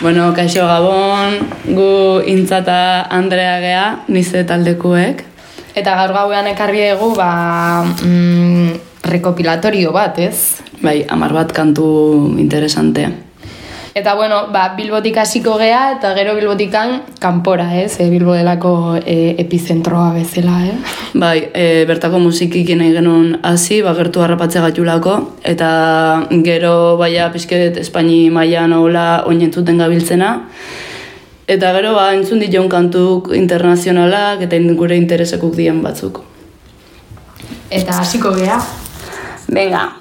Bueno, kaixo gabon, gu intzata Andrea gea, nize taldekuek. Eta gaur gauean ekarri dugu, ba, mm, rekopilatorio bat, ez? Bai, amar bat kantu interesante. Eta bueno, ba, bilbotik hasiko gea eta gero bilbotikan kanpora, ez? E, bilbo delako e, epizentroa bezala, eh? Bai, e, bertako musikikin nahi genuen hasi, ba, gertu harrapatze gatulako, eta gero baia pizket Espaini mailan hola oinentzuten gabiltzena. Eta gero ba, entzun dijon kantuk internazionalak eta gure interesekuk dien batzuk. Eta hasiko gea. Venga.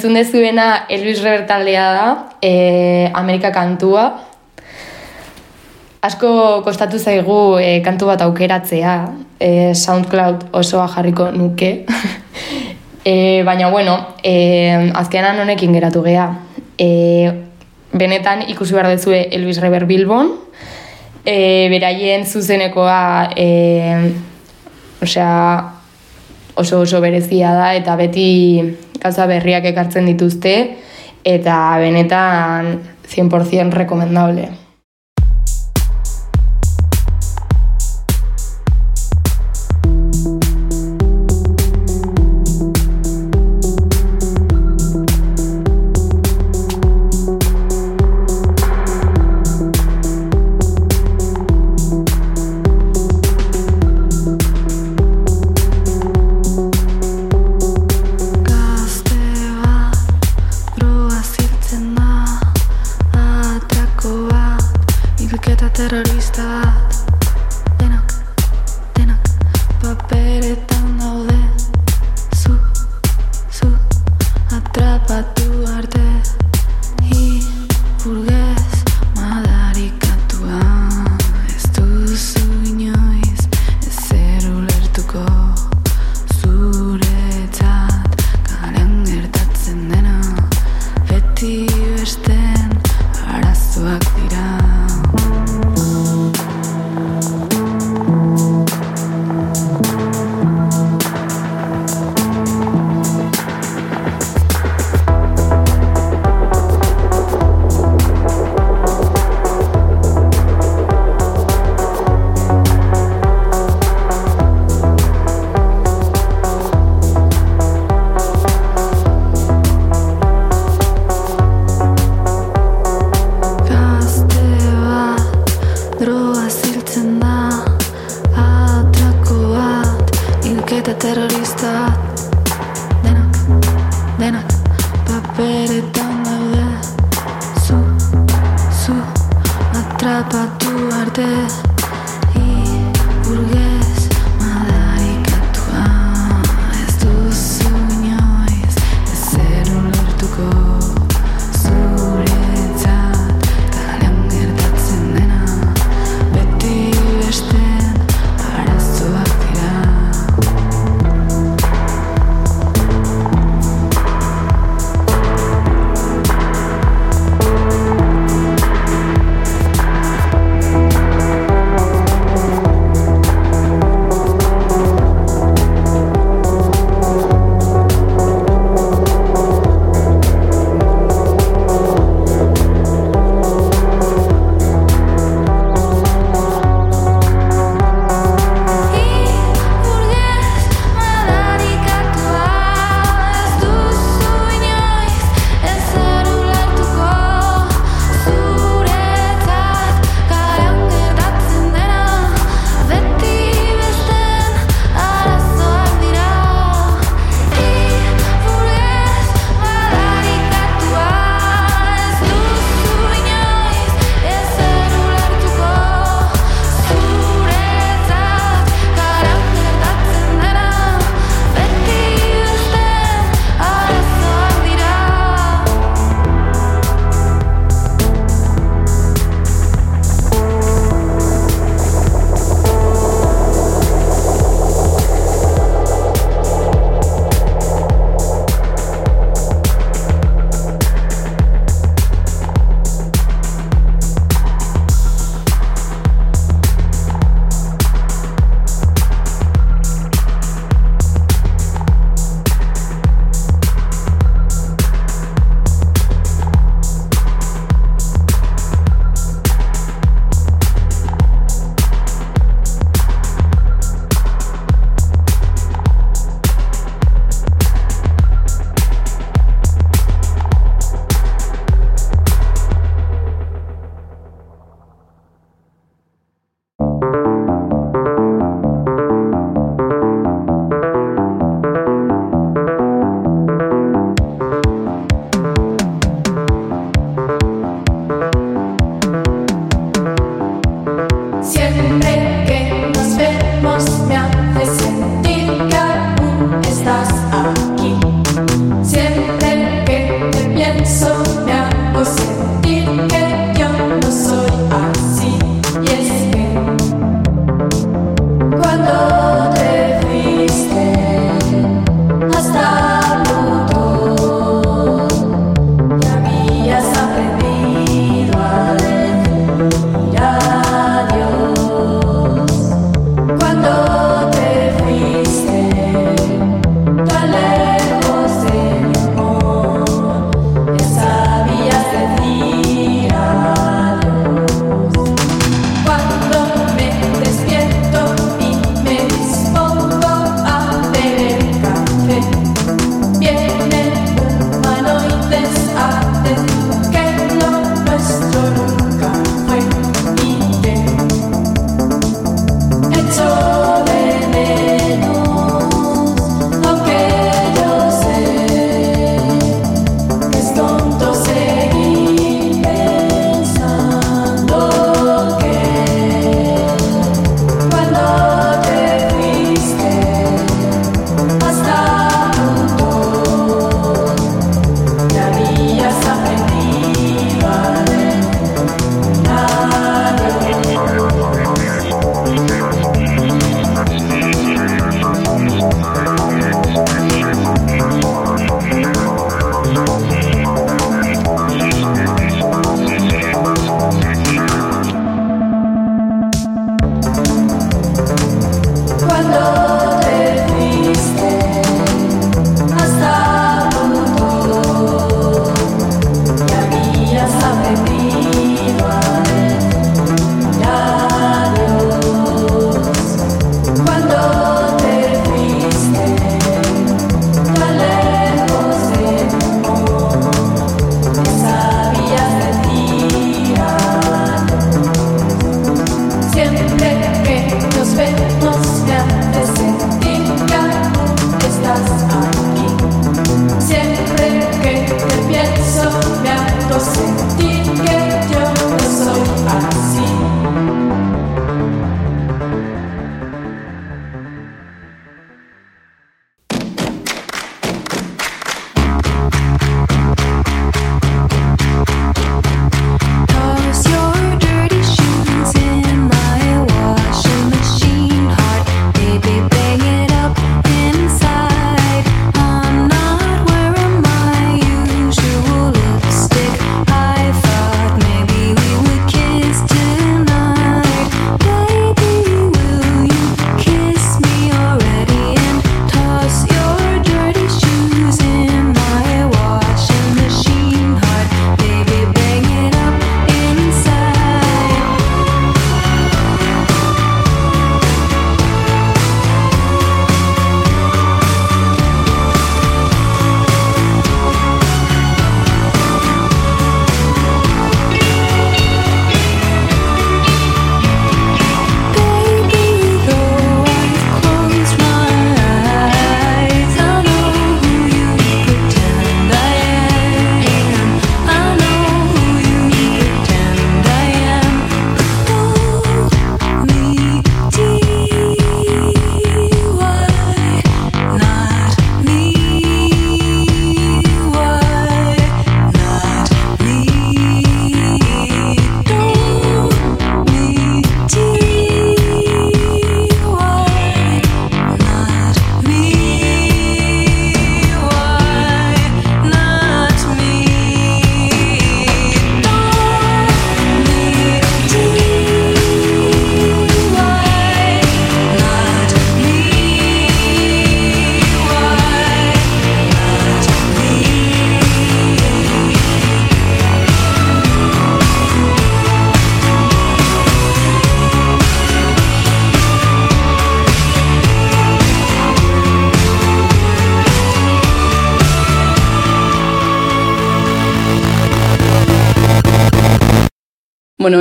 Entzun dezuena Elvis Rever taldea da, e, Amerika kantua. Asko kostatu zaigu e, kantu bat aukeratzea, e, SoundCloud osoa jarriko nuke. e, baina, bueno, e, azkenan honekin geratu gea. E, benetan ikusi behar dezue Elvis Rever Bilbon, e, beraien zuzenekoa, e, osea, oso oso berezia da eta beti gauza berriak ekartzen dituzte eta benetan 100% recomendable.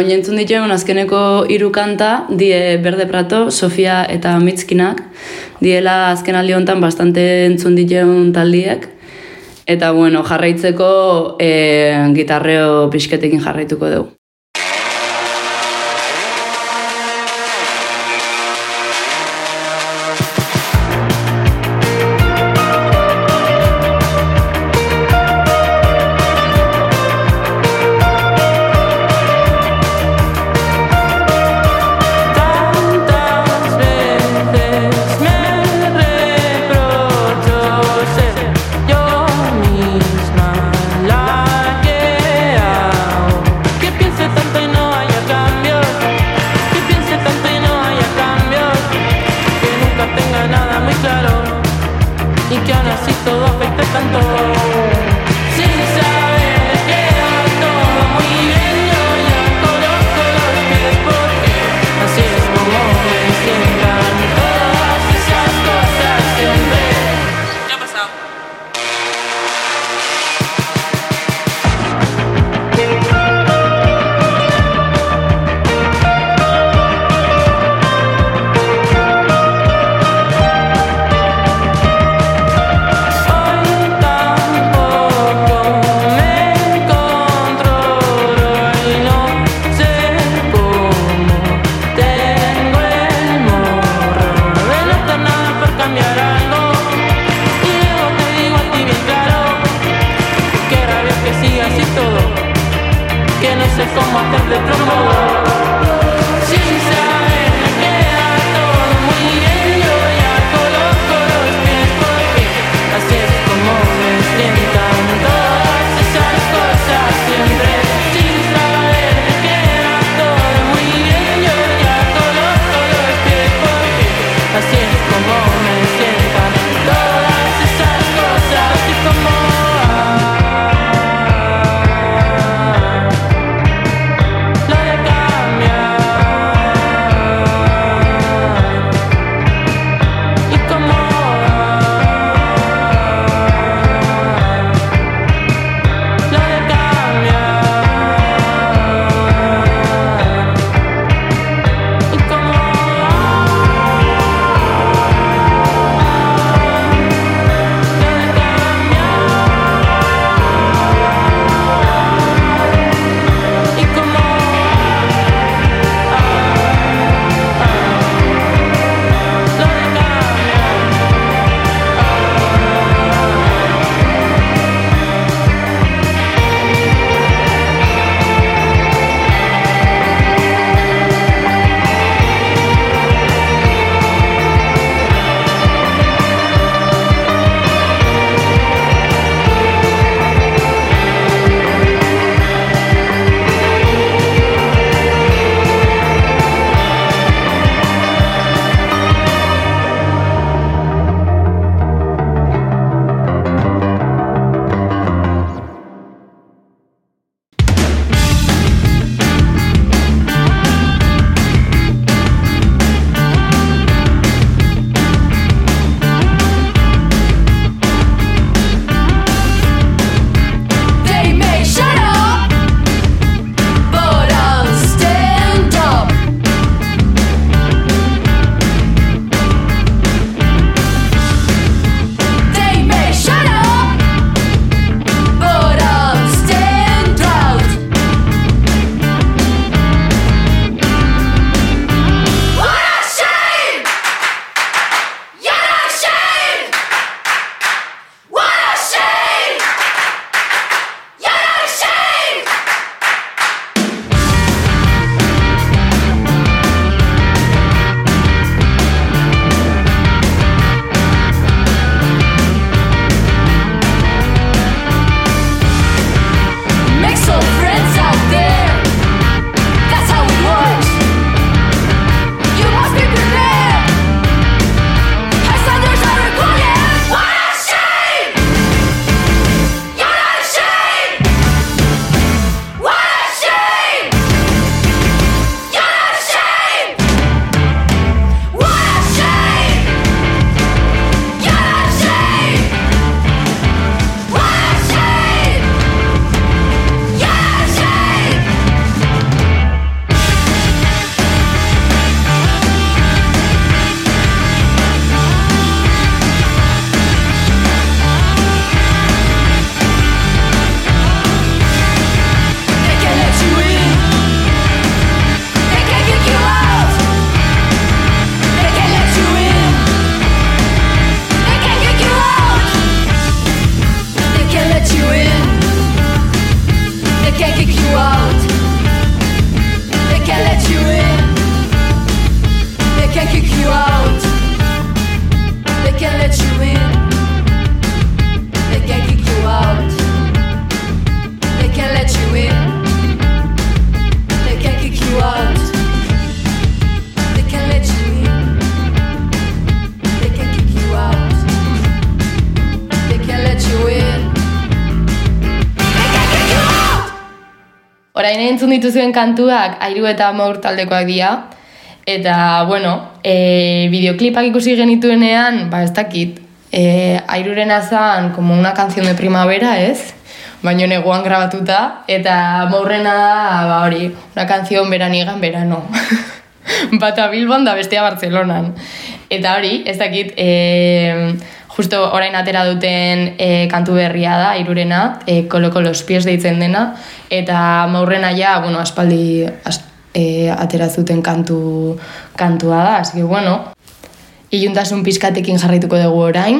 baina entzun dituen azkeneko hiru kanta die Berde Prato, Sofia eta Mitzkinak. Diela azken aldi honetan bastante entzun dituen taldiek. Eta bueno, jarraitzeko e, gitarreo pixketekin jarraituko dugu. Entzun dituzuen kantuak airu eta maur taldekoak dira. Eta, bueno, e, videoklipak ikusi genituenean, ba ez dakit, e, airuren azan como una canción de primavera, ez? Baina neguan grabatuta, eta maurrena da, ba hori, una canción veraniega en verano. Bata Bilbon da bestea Bartzelonan. Eta hori, ez dakit, e, justo orain atera duten e, kantu berria da, irurena, e, koloko los pies deitzen dena, eta maurrena ja, bueno, aspaldi as, e, atera zuten kantu, kantua da, que bueno, iluntasun pizkatekin jarraituko dugu orain,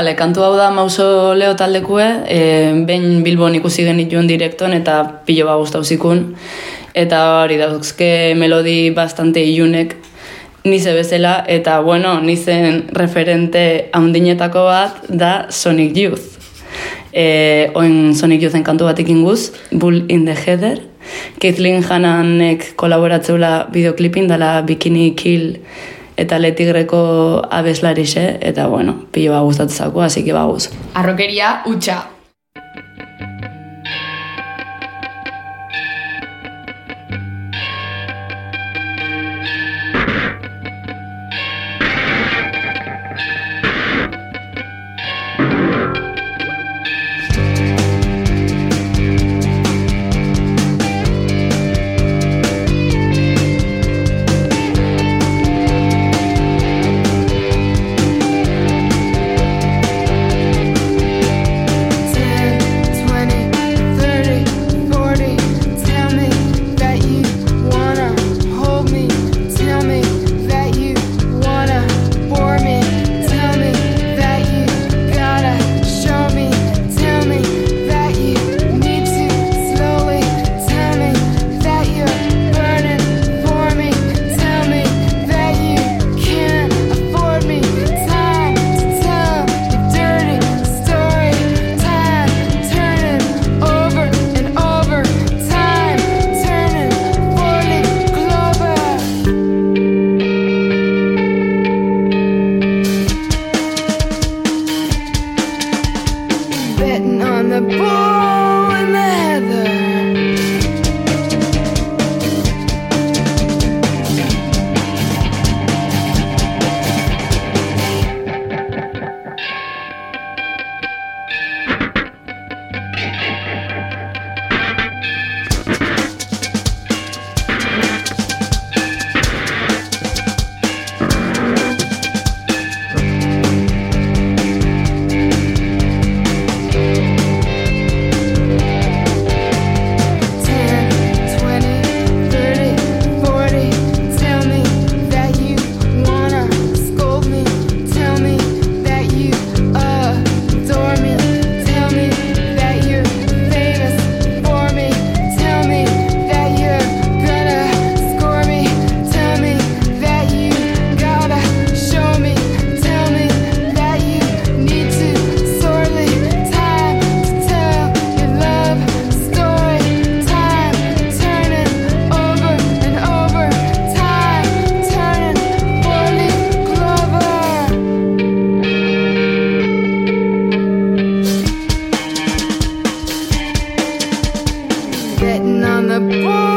Bale, kantu hau da mauso leo taldekue, e, behin Bilbon ikusi genituen direkton eta pilo ba gustau zikun. Eta hori dauzke melodi bastante ilunek nize bezala, eta bueno, nizen referente haundinetako bat da Sonic Youth. E, oin Sonic Youthen kantu bat ikinguz, Bull in the Heather. Kathleen Hannanek kolaboratzeula videoklipin dela Bikini Kill eta letigreko abeslarixe, eta bueno, pilo ba gustatzako, así que baguz. arrokeria utxa. sitting on the board.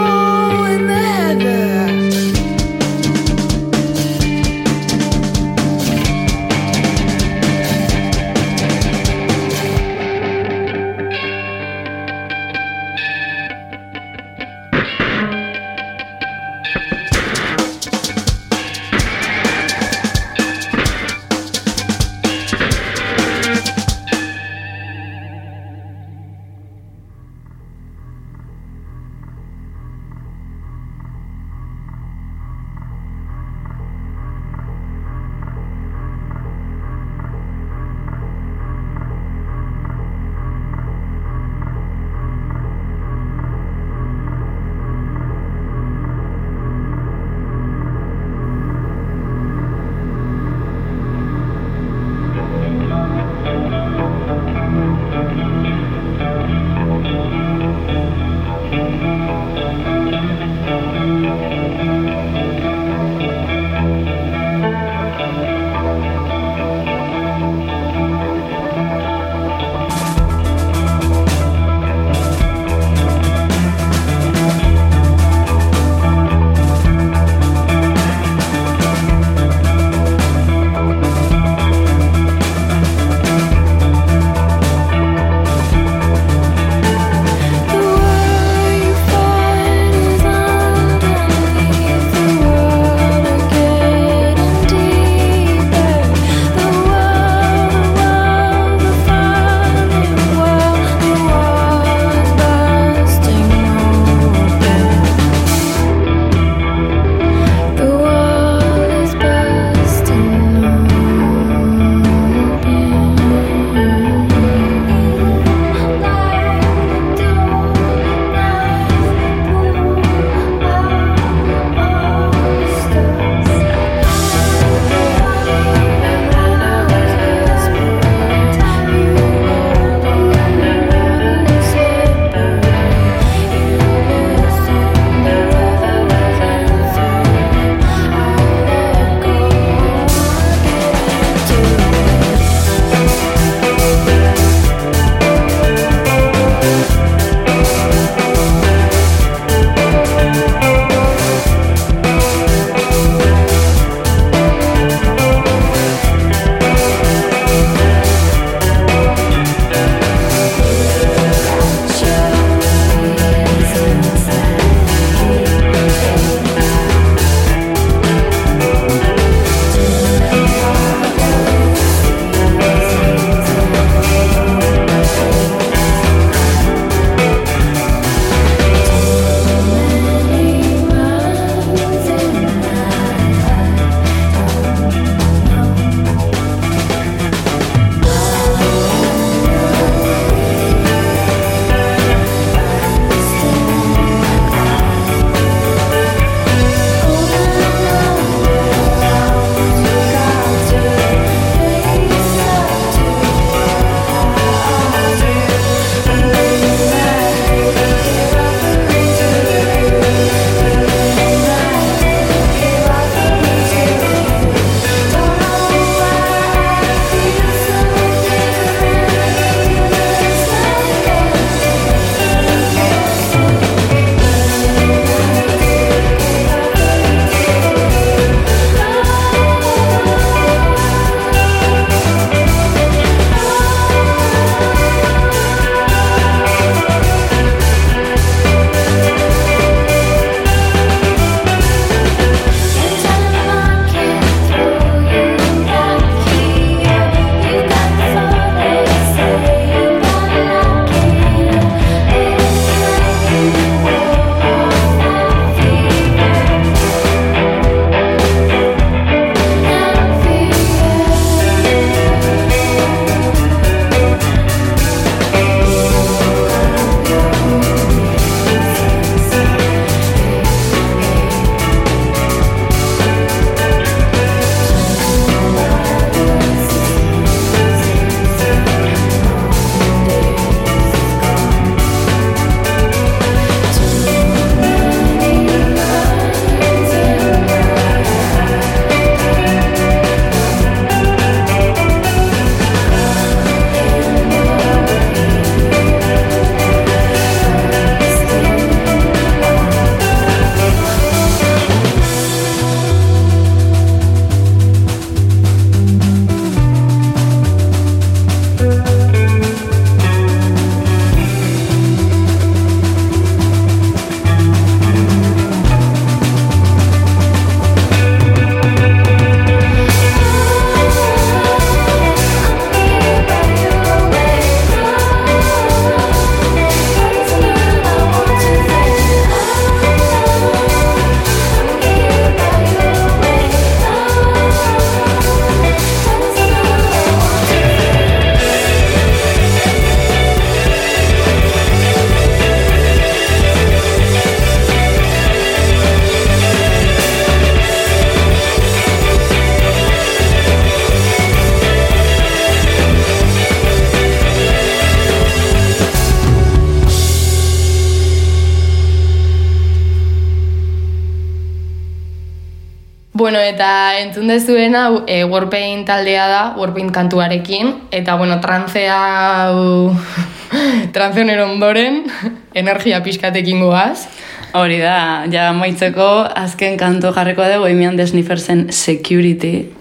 Entzun dezuena e, Warpaint taldea da, Warpaint kantuarekin, eta bueno, trantzea hau trance honen ondoren, energia pixkatekin goaz. Hori da, ja maitzeko azken kanto jarriko dugu Emian de Sniffersen Security,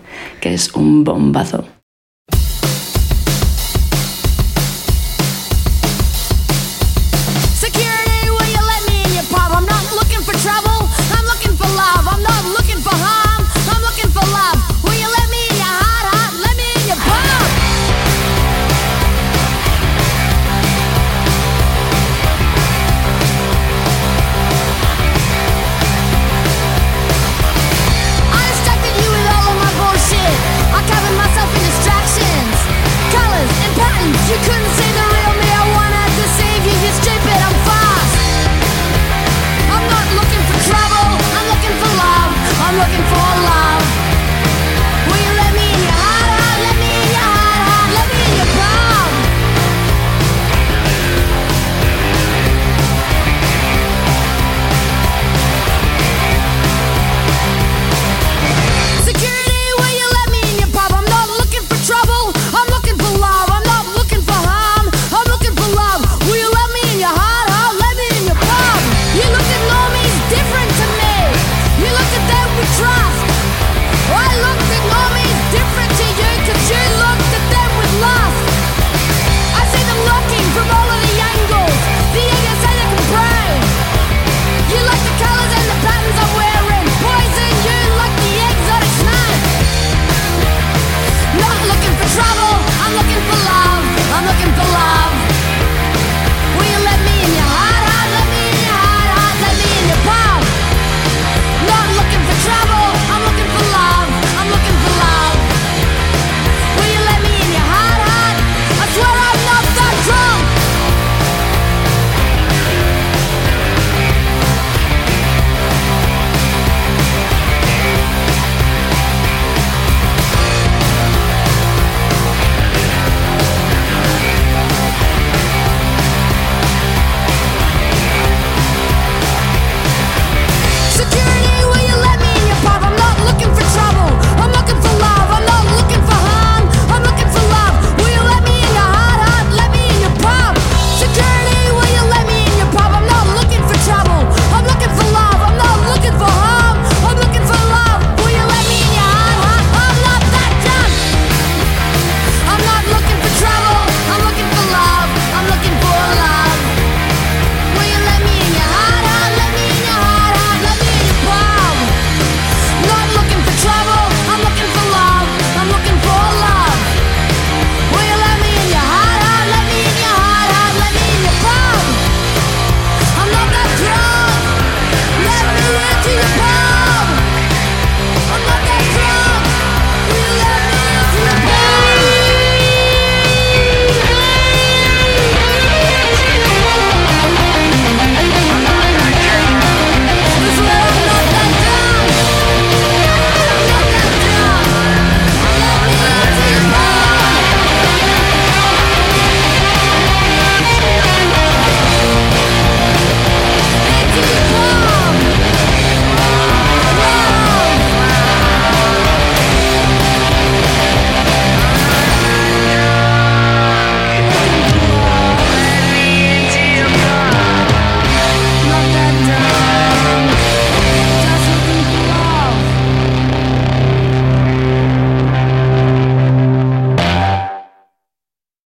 que es un bombazo.